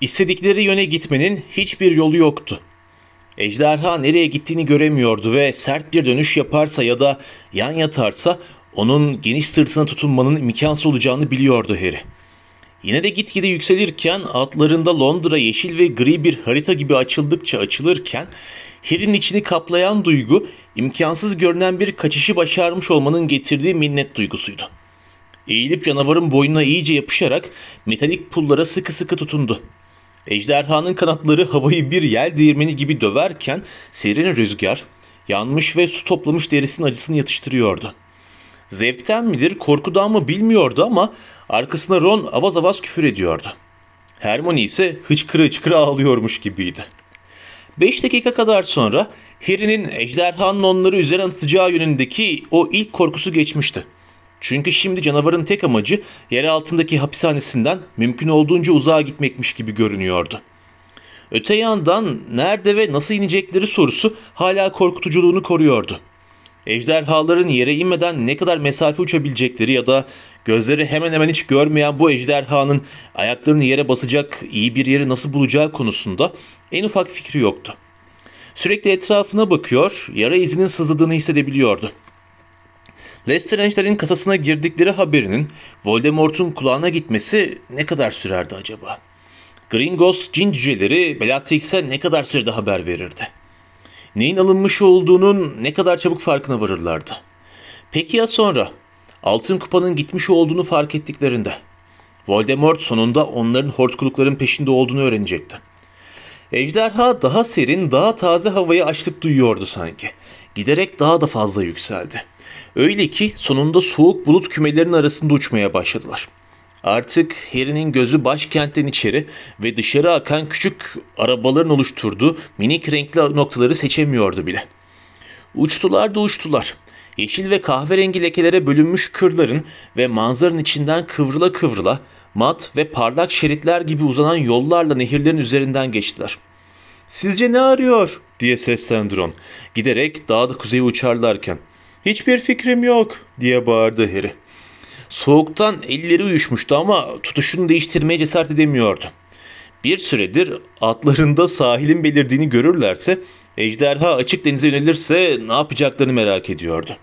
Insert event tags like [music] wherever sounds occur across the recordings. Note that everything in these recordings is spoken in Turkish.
İstedikleri yöne gitmenin hiçbir yolu yoktu. Ejderha nereye gittiğini göremiyordu ve sert bir dönüş yaparsa ya da yan yatarsa onun geniş sırtına tutunmanın imkansız olacağını biliyordu Harry. Yine de gitgide yükselirken atlarında Londra yeşil ve gri bir harita gibi açıldıkça açılırken Harry'nin içini kaplayan duygu imkansız görünen bir kaçışı başarmış olmanın getirdiği minnet duygusuydu. Eğilip canavarın boynuna iyice yapışarak metalik pullara sıkı sıkı tutundu. Ejderhanın kanatları havayı bir yel değirmeni gibi döverken serin rüzgar yanmış ve su toplamış derisinin acısını yatıştırıyordu. Zevkten midir korkudan mı bilmiyordu ama arkasına Ron avaz avaz küfür ediyordu. Hermione ise hıçkıra hıçkıra ağlıyormuş gibiydi. Beş dakika kadar sonra Harry'nin ejderhanın onları üzerine atacağı yönündeki o ilk korkusu geçmişti. Çünkü şimdi canavarın tek amacı yer altındaki hapishanesinden mümkün olduğunca uzağa gitmekmiş gibi görünüyordu. Öte yandan nerede ve nasıl inecekleri sorusu hala korkutuculuğunu koruyordu. Ejderhaların yere inmeden ne kadar mesafe uçabilecekleri ya da gözleri hemen hemen hiç görmeyen bu ejderhanın ayaklarını yere basacak iyi bir yeri nasıl bulacağı konusunda en ufak fikri yoktu. Sürekli etrafına bakıyor, yara izinin sızladığını hissedebiliyordu. Lestrange'lerin kasasına girdikleri haberinin Voldemort'un kulağına gitmesi ne kadar sürerdi acaba? Gringos cin cüceleri Bellatrix'e ne kadar sürede haber verirdi? Neyin alınmış olduğunun ne kadar çabuk farkına varırlardı? Peki ya sonra? Altın kupanın gitmiş olduğunu fark ettiklerinde. Voldemort sonunda onların hortkulukların peşinde olduğunu öğrenecekti. Ejderha daha serin, daha taze havaya açlık duyuyordu sanki. Giderek daha da fazla yükseldi. Öyle ki sonunda soğuk bulut kümelerinin arasında uçmaya başladılar. Artık Harry'nin gözü başkentten içeri ve dışarı akan küçük arabaların oluşturduğu minik renkli noktaları seçemiyordu bile. Uçtular da uçtular. Yeşil ve kahverengi lekelere bölünmüş kırların ve manzaranın içinden kıvrıla kıvrıla mat ve parlak şeritler gibi uzanan yollarla nehirlerin üzerinden geçtiler. Sizce ne arıyor? diye seslendi Ron. Giderek daha da kuzeye uçarlarken. Hiçbir fikrim yok diye bağırdı Harry. Soğuktan elleri uyuşmuştu ama tutuşunu değiştirmeye cesaret edemiyordu. Bir süredir atlarında sahilin belirdiğini görürlerse ejderha açık denize yönelirse ne yapacaklarını merak ediyordu.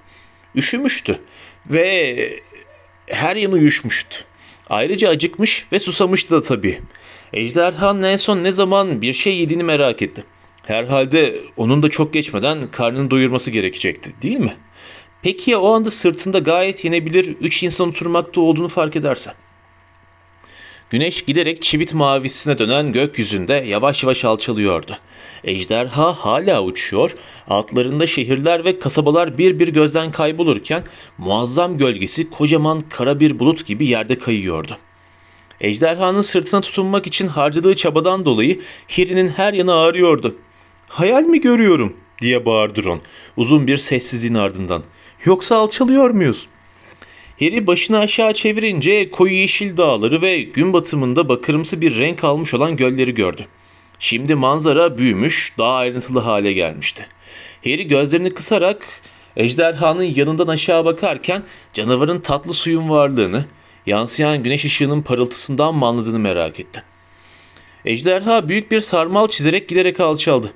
Üşümüştü ve her yanı uyuşmuştu. Ayrıca acıkmış ve susamıştı da tabii. Ejderha en son ne zaman bir şey yediğini merak etti. Herhalde onun da çok geçmeden karnını doyurması gerekecekti değil mi? Peki ya o anda sırtında gayet yenebilir 3 insan oturmakta olduğunu fark ederse? Güneş giderek çivit mavisine dönen gökyüzünde yavaş yavaş alçalıyordu. Ejderha hala uçuyor, altlarında şehirler ve kasabalar bir bir gözden kaybolurken muazzam gölgesi kocaman kara bir bulut gibi yerde kayıyordu. Ejderhanın sırtına tutunmak için harcadığı çabadan dolayı Harry'nin her yanı ağrıyordu. Hayal mi görüyorum diye bağırdı Ron uzun bir sessizliğin ardından. Yoksa alçalıyor muyuz? Harry başını aşağı çevirince koyu yeşil dağları ve gün batımında bakırımsı bir renk almış olan gölleri gördü. Şimdi manzara büyümüş, daha ayrıntılı hale gelmişti. Harry gözlerini kısarak ejderhanın yanından aşağı bakarken canavarın tatlı suyun varlığını, yansıyan güneş ışığının parıltısından mı anladığını merak etti. Ejderha büyük bir sarmal çizerek giderek alçaldı.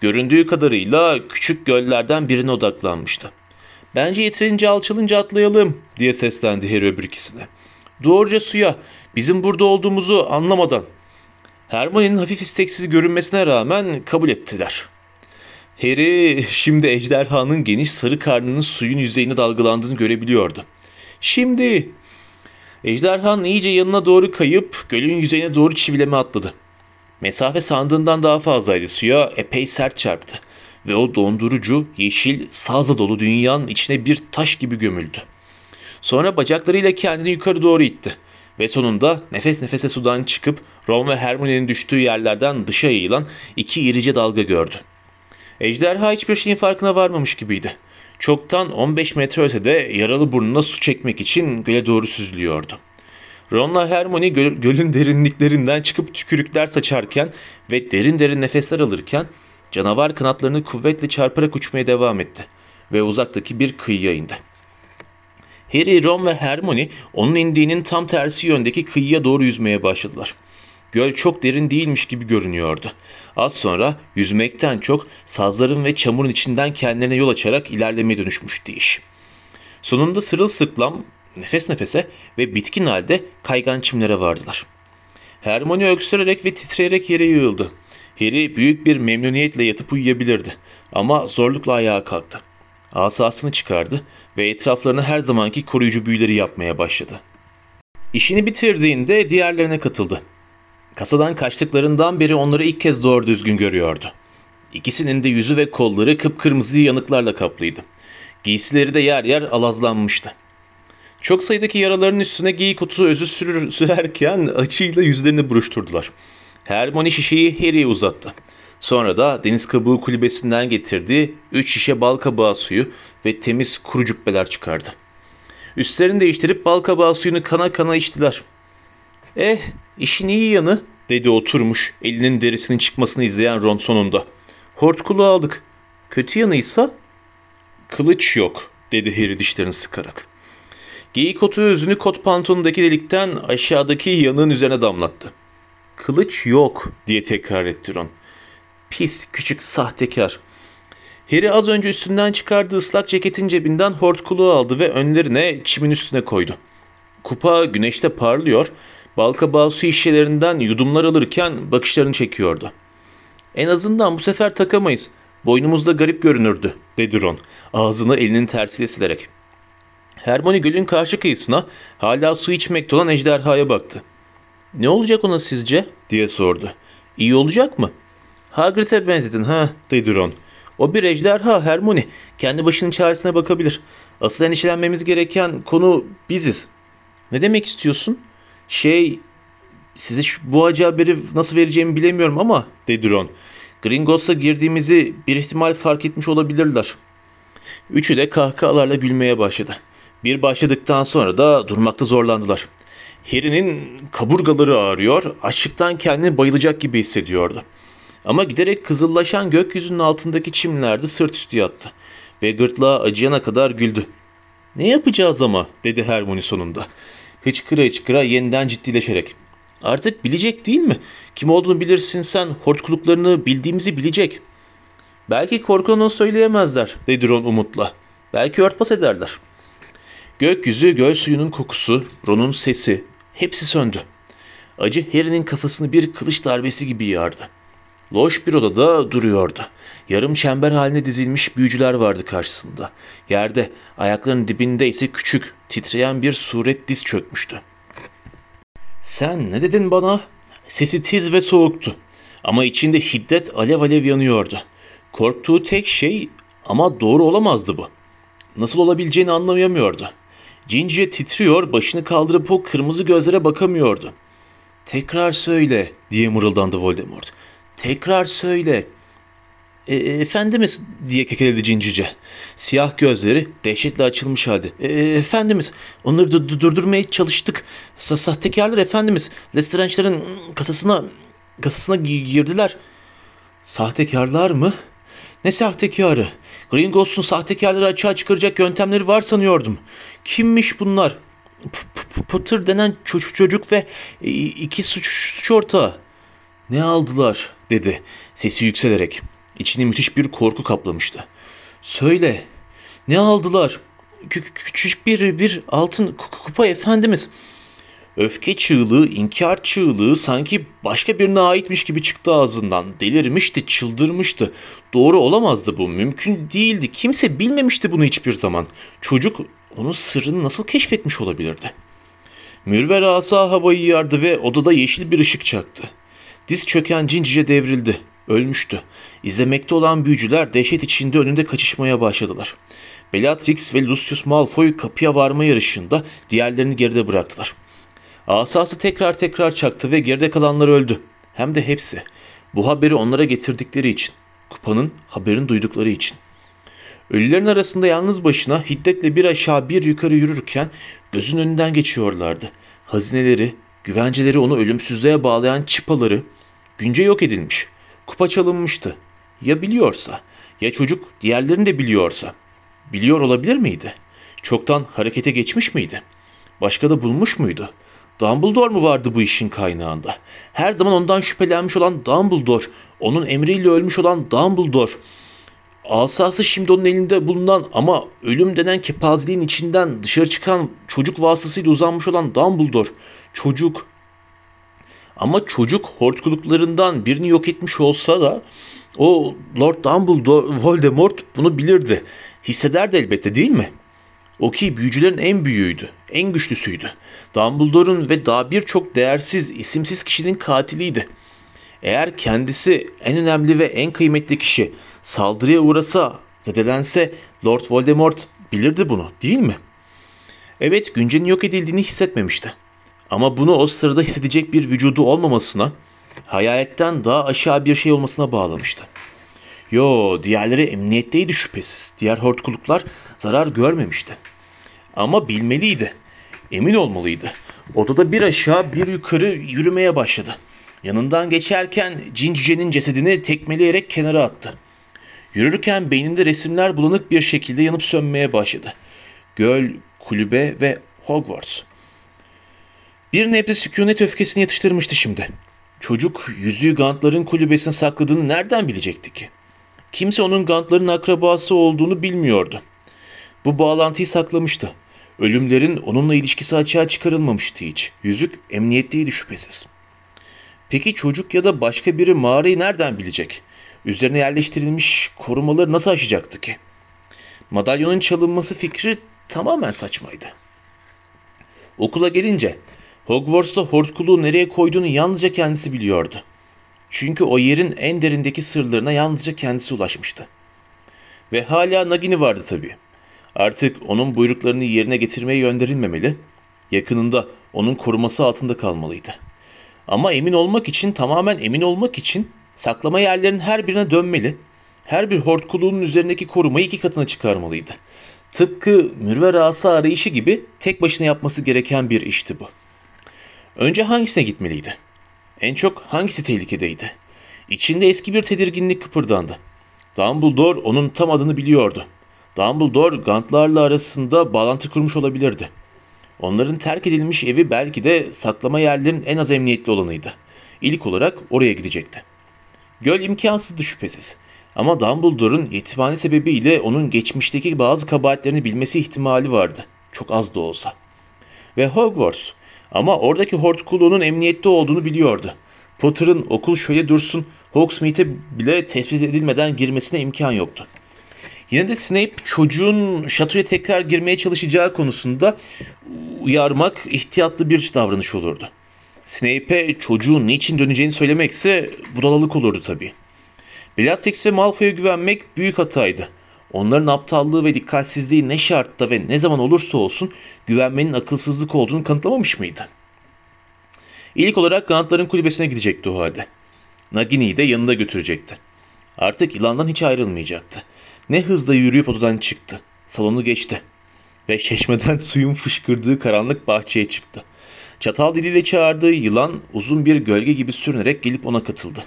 Göründüğü kadarıyla küçük göllerden birine odaklanmıştı. Bence yeterince alçalınca atlayalım diye seslendi Harry öbür ikisine. Doğruca suya bizim burada olduğumuzu anlamadan. Hermione'nin hafif isteksiz görünmesine rağmen kabul ettiler. Harry şimdi ejderhanın geniş sarı karnının suyun yüzeyine dalgalandığını görebiliyordu. Şimdi ejderhanın iyice yanına doğru kayıp gölün yüzeyine doğru çivileme atladı. Mesafe sandığından daha fazlaydı. Suya epey sert çarptı ve o dondurucu, yeşil, sazla dolu dünyanın içine bir taş gibi gömüldü. Sonra bacaklarıyla kendini yukarı doğru itti ve sonunda nefes nefese sudan çıkıp Ron ve Hermione'nin düştüğü yerlerden dışa yayılan iki irice dalga gördü. Ejderha hiçbir şeyin farkına varmamış gibiydi. Çoktan 15 metre ötede yaralı burnuna su çekmek için göle doğru süzülüyordu. Ron'la Hermione göl, gölün derinliklerinden çıkıp tükürükler saçarken ve derin derin nefesler alırken Canavar kanatlarını kuvvetle çarparak uçmaya devam etti ve uzaktaki bir kıyıya indi. Harry, Ron ve Hermione onun indiğinin tam tersi yöndeki kıyıya doğru yüzmeye başladılar. göl çok derin değilmiş gibi görünüyordu. Az sonra yüzmekten çok sazların ve çamurun içinden kendilerine yol açarak ilerlemeye dönüşmüştü iş. Sonunda sırılsıklam, nefes nefese ve bitkin halde kaygan çimlere vardılar. Hermione öksürerek ve titreyerek yere yığıldı. Harry büyük bir memnuniyetle yatıp uyuyabilirdi ama zorlukla ayağa kalktı. Asasını çıkardı ve etraflarına her zamanki koruyucu büyüleri yapmaya başladı. İşini bitirdiğinde diğerlerine katıldı. Kasadan kaçtıklarından beri onları ilk kez doğru düzgün görüyordu. İkisinin de yüzü ve kolları kıpkırmızı yanıklarla kaplıydı. Giysileri de yer yer alazlanmıştı. Çok sayıdaki yaraların üstüne giyik otu özü sürerken [laughs] açıyla yüzlerini buruşturdular. Hermione şişeyi Harry'e uzattı. Sonra da deniz kabuğu kulübesinden getirdiği üç şişe bal kabağı suyu ve temiz kuru cübbeler çıkardı. Üstlerini değiştirip bal kabağı suyunu kana kana içtiler. Eh, işin iyi yanı, dedi oturmuş, elinin derisinin çıkmasını izleyen Ron sonunda. Hortkulu aldık. Kötü yanıysa? Kılıç yok, dedi Harry dişlerini sıkarak. Geyik otu özünü kot pantolonundaki delikten aşağıdaki yanığın üzerine damlattı. Kılıç yok, diye tekrar etti Ron. Pis, küçük sahtekar. Harry az önce üstünden çıkardığı ıslak ceketin cebinden hortkuluğu aldı ve önlerine çimin üstüne koydu. Kupa güneşte parlıyor, balkabağı su şişelerinden yudumlar alırken bakışlarını çekiyordu. En azından bu sefer takamayız. Boynumuzda garip görünürdü, dedi Ron, ağzını elinin tersiyle silerek. Hermione gölün karşı kıyısına hala su içmekte olan ejderhaya baktı. Ne olacak ona sizce? diye sordu. İyi olacak mı? Hagrid'e benzedin ha, dedi Ron. O bir ejderha Hermione. Kendi başının çaresine bakabilir. Asıl endişelenmemiz gereken konu biziz. Ne demek istiyorsun? Şey, size şu, bu acı haberi nasıl vereceğimi bilemiyorum ama, dedi Ron. Gringotts'a girdiğimizi bir ihtimal fark etmiş olabilirler. Üçü de kahkahalarla gülmeye başladı. Bir başladıktan sonra da durmakta zorlandılar. Harry'nin kaburgaları ağrıyor, açlıktan kendini bayılacak gibi hissediyordu. Ama giderek kızıllaşan gökyüzünün altındaki çimlerde sırt üstü yattı ve gırtlağı acıyana kadar güldü. Ne yapacağız ama dedi Hermione sonunda. Hıçkıra hıçkıra yeniden ciddileşerek. Artık bilecek değil mi? Kim olduğunu bilirsin sen, hortkuluklarını bildiğimizi bilecek. Belki korkulanı söyleyemezler, dedi Ron umutla. Belki örtbas ederler. Gökyüzü, göl suyunun kokusu, Ron'un sesi, hepsi söndü. Acı Harry'nin kafasını bir kılıç darbesi gibi yardı. Loş bir odada duruyordu. Yarım çember haline dizilmiş büyücüler vardı karşısında. Yerde, ayaklarının dibinde ise küçük, titreyen bir suret diz çökmüştü. Sen ne dedin bana? Sesi tiz ve soğuktu. Ama içinde hiddet alev alev yanıyordu. Korktuğu tek şey ama doğru olamazdı bu. Nasıl olabileceğini anlayamıyordu. Cince titriyor, başını kaldırıp o kırmızı gözlere bakamıyordu. Tekrar söyle diye mırıldandı Voldemort. Tekrar söyle. E, efendimiz diye kekeledi cincice. Siyah gözleri dehşetle açılmış halde. E, efendimiz onları du- durdurmaya çalıştık. Sa sahtekarlar efendimiz. Lestrange'ların kasasına kasasına gi- girdiler. Sahtekarlar mı? Ne sahtekarı? Gringotts'un sahtekarları açığa çıkaracak yöntemleri var sanıyordum. Kimmiş bunlar? Potter denen çocuk, çocuk ve e, iki suç, suç ortağı. Ne aldılar dedi sesi yükselerek. İçini müthiş bir korku kaplamıştı. Söyle ne aldılar? Kü- kü- küçük bir bir altın ku- kupa efendimiz. Öfke çığlığı, inkar çığlığı sanki başka birine aitmiş gibi çıktı ağzından. Delirmişti, çıldırmıştı. Doğru olamazdı bu, mümkün değildi. Kimse bilmemişti bunu hiçbir zaman. Çocuk onun sırrını nasıl keşfetmiş olabilirdi? Mürver asa havayı yardı ve odada yeşil bir ışık çaktı. Diz çöken cincice devrildi. Ölmüştü. İzlemekte olan büyücüler dehşet içinde önünde kaçışmaya başladılar. Bellatrix ve Lucius Malfoy kapıya varma yarışında diğerlerini geride bıraktılar. Asası tekrar tekrar çaktı ve geride kalanlar öldü. Hem de hepsi. Bu haberi onlara getirdikleri için. Kupanın haberini duydukları için. Ölülerin arasında yalnız başına hiddetle bir aşağı bir yukarı yürürken gözün önünden geçiyorlardı. Hazineleri, güvenceleri onu ölümsüzlüğe bağlayan çıpaları günce yok edilmiş. Kupa çalınmıştı. Ya biliyorsa, ya çocuk diğerlerini de biliyorsa. Biliyor olabilir miydi? Çoktan harekete geçmiş miydi? Başka da bulmuş muydu? Dumbledore mu vardı bu işin kaynağında? Her zaman ondan şüphelenmiş olan Dumbledore, onun emriyle ölmüş olan Dumbledore. Asası şimdi onun elinde bulunan ama ölüm denen kepazeliğin içinden dışarı çıkan çocuk vasıtasıyla uzanmış olan Dumbledore. Çocuk. Ama çocuk hortkuluklarından birini yok etmiş olsa da o Lord Dumbledore, Voldemort bunu bilirdi. Hissederdi elbette değil mi? O ki büyücülerin en büyüğüydü, en güçlüsüydü. Dumbledore'un ve daha birçok değersiz, isimsiz kişinin katiliydi. Eğer kendisi en önemli ve en kıymetli kişi saldırıya uğrasa, zedelense Lord Voldemort bilirdi bunu değil mi? Evet Günce'nin yok edildiğini hissetmemişti. Ama bunu o sırada hissedecek bir vücudu olmamasına, hayaletten daha aşağı bir şey olmasına bağlamıştı. Yo, diğerleri emniyetteydi şüphesiz. Diğer hortkuluklar zarar görmemişti. Ama bilmeliydi. Emin olmalıydı. Odada bir aşağı bir yukarı yürümeye başladı. Yanından geçerken cin cücenin cesedini tekmeleyerek kenara attı. Yürürken beyninde resimler bulanık bir şekilde yanıp sönmeye başladı. Göl, kulübe ve Hogwarts. Bir nebze sükunet öfkesini yatıştırmıştı şimdi. Çocuk yüzüğü Gantların kulübesine sakladığını nereden bilecekti ki? Kimse onun Gantların akrabası olduğunu bilmiyordu. Bu bağlantıyı saklamıştı. Ölümlerin onunla ilişkisi açığa çıkarılmamıştı hiç. Yüzük emniyetteydi şüphesiz. Peki çocuk ya da başka biri mağarayı nereden bilecek? Üzerine yerleştirilmiş korumaları nasıl aşacaktı ki? Madalyonun çalınması fikri tamamen saçmaydı. Okula gelince Hogwarts'ta hortkuluğu nereye koyduğunu yalnızca kendisi biliyordu. Çünkü o yerin en derindeki sırlarına yalnızca kendisi ulaşmıştı. Ve hala Nagini vardı tabii. Artık onun buyruklarını yerine getirmeye gönderilmemeli, yakınında onun koruması altında kalmalıydı. Ama emin olmak için, tamamen emin olmak için saklama yerlerinin her birine dönmeli, her bir hortkuluğunun üzerindeki korumayı iki katına çıkarmalıydı. Tıpkı mürver asa arayışı gibi tek başına yapması gereken bir işti bu. Önce hangisine gitmeliydi? En çok hangisi tehlikedeydi? İçinde eski bir tedirginlik kıpırdandı. Dumbledore onun tam adını biliyordu. Dumbledore Gantlarla arasında bağlantı kurmuş olabilirdi. Onların terk edilmiş evi belki de saklama yerlerin en az emniyetli olanıydı. İlk olarak oraya gidecekti. Göl imkansızdı şüphesiz. Ama Dumbledore'un yetimhane sebebiyle onun geçmişteki bazı kabahatlerini bilmesi ihtimali vardı. Çok az da olsa. Ve Hogwarts. Ama oradaki hortkuluğunun emniyette olduğunu biliyordu. Potter'ın okul şöyle dursun, Hogsmeade'e bile tespit edilmeden girmesine imkan yoktu. Yine de Snape çocuğun şatoya tekrar girmeye çalışacağı konusunda uyarmak ihtiyatlı bir davranış olurdu. Snape'e çocuğun niçin döneceğini söylemekse budalalık olurdu tabii. Bellatrix ve Malfoy'a güvenmek büyük hataydı. Onların aptallığı ve dikkatsizliği ne şartta ve ne zaman olursa olsun güvenmenin akılsızlık olduğunu kanıtlamamış mıydı? İlk olarak Gantların kulübesine gidecekti o halde. Nagini'yi de yanında götürecekti. Artık yılandan hiç ayrılmayacaktı. Ne hızla yürüyüp odadan çıktı. Salonu geçti. Ve çeşmeden [laughs] suyun fışkırdığı karanlık bahçeye çıktı. Çatal diliyle çağırdığı yılan uzun bir gölge gibi sürünerek gelip ona katıldı.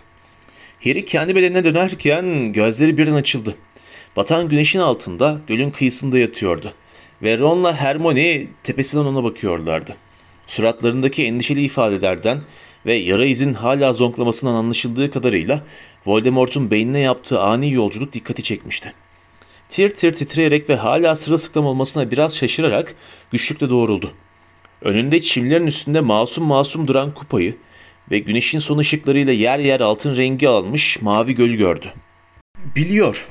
Harry kendi bedenine dönerken gözleri birden açıldı. Batan güneşin altında gölün kıyısında yatıyordu. Ve Ron'la Hermione tepesinden ona bakıyorlardı. Suratlarındaki endişeli ifadelerden ve yara izin hala zonklamasından anlaşıldığı kadarıyla Voldemort'un beynine yaptığı ani yolculuk dikkati çekmişti. Tir tir titreyerek ve hala sırılsıklam olmasına biraz şaşırarak güçlükle doğruldu. Önünde çimlerin üstünde masum masum duran kupayı ve güneşin son ışıklarıyla yer yer altın rengi almış mavi gölü gördü. Biliyor.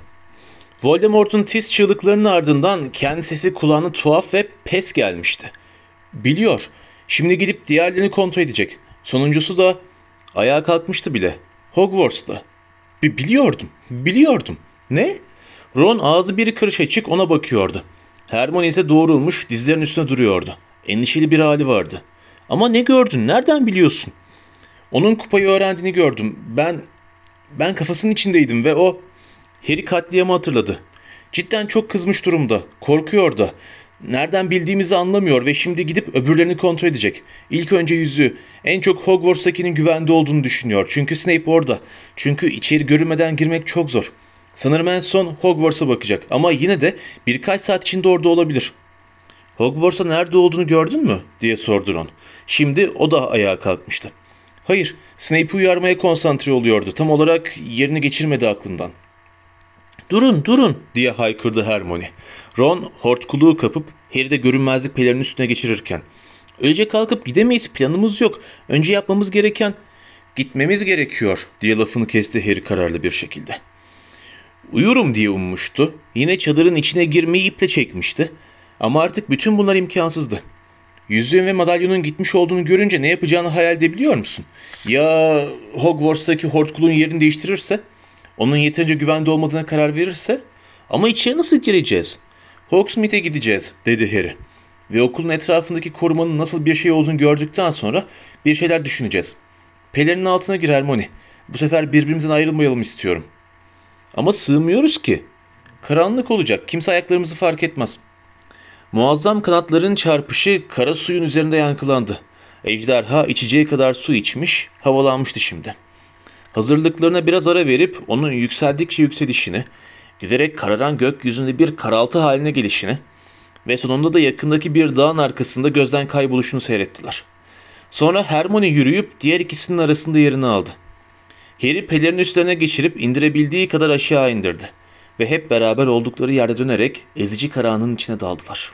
Voldemort'un tiz çığlıklarının ardından kendi sesi kulağına tuhaf ve pes gelmişti. Biliyor. Şimdi gidip diğerlerini kontrol edecek. Sonuncusu da ayağa kalkmıştı bile. Hogwarts'ta. B- biliyordum. Biliyordum. Ne? Ron ağzı bir karış açık ona bakıyordu. Hermione ise doğrulmuş dizlerinin üstüne duruyordu. Endişeli bir hali vardı. Ama ne gördün? Nereden biliyorsun? Onun kupayı öğrendiğini gördüm. Ben ben kafasının içindeydim ve o Harry katliamı hatırladı. Cidden çok kızmış durumda. Korkuyor da. Nereden bildiğimizi anlamıyor ve şimdi gidip öbürlerini kontrol edecek. İlk önce yüzü. En çok Hogwarts'takinin güvende olduğunu düşünüyor. Çünkü Snape orada. Çünkü içeri görünmeden girmek çok zor. Sanırım en son Hogwarts'a bakacak ama yine de birkaç saat içinde orada olabilir. Hogwarts'a nerede olduğunu gördün mü? diye sordu Ron. Şimdi o da ayağa kalkmıştı. Hayır, Snape'i uyarmaya konsantre oluyordu. Tam olarak yerini geçirmedi aklından. Durun, durun diye haykırdı Hermione. Ron hortkuluğu kapıp Harry de görünmezlik pelerinin üstüne geçirirken. Öylece kalkıp gidemeyiz, planımız yok. Önce yapmamız gereken... Gitmemiz gerekiyor diye lafını kesti Harry kararlı bir şekilde. Uyurum diye ummuştu. Yine çadırın içine girmeyi iple çekmişti. Ama artık bütün bunlar imkansızdı. Yüzüğün ve madalyonun gitmiş olduğunu görünce ne yapacağını hayal edebiliyor musun? Ya Hogwarts'taki hortkuluğun yerini değiştirirse? Onun yeterince güvende olmadığına karar verirse? Ama içeri nasıl gireceğiz? Hogsmeade'e gideceğiz, dedi Harry. Ve okulun etrafındaki korumanın nasıl bir şey olduğunu gördükten sonra bir şeyler düşüneceğiz. Pelerinin altına gir Hermione. Bu sefer birbirimizden ayrılmayalım istiyorum. Ama sığmıyoruz ki. Karanlık olacak. Kimse ayaklarımızı fark etmez. Muazzam kanatların çarpışı kara suyun üzerinde yankılandı. Ejderha içeceği kadar su içmiş, havalanmıştı şimdi. Hazırlıklarına biraz ara verip onun yükseldikçe yükselişini, giderek kararan gökyüzünde bir karaltı haline gelişini ve sonunda da yakındaki bir dağın arkasında gözden kayboluşunu seyrettiler. Sonra Hermione yürüyüp diğer ikisinin arasında yerini aldı. Harry pelerin üstlerine geçirip indirebildiği kadar aşağı indirdi ve hep beraber oldukları yerde dönerek ezici karanlığın içine daldılar.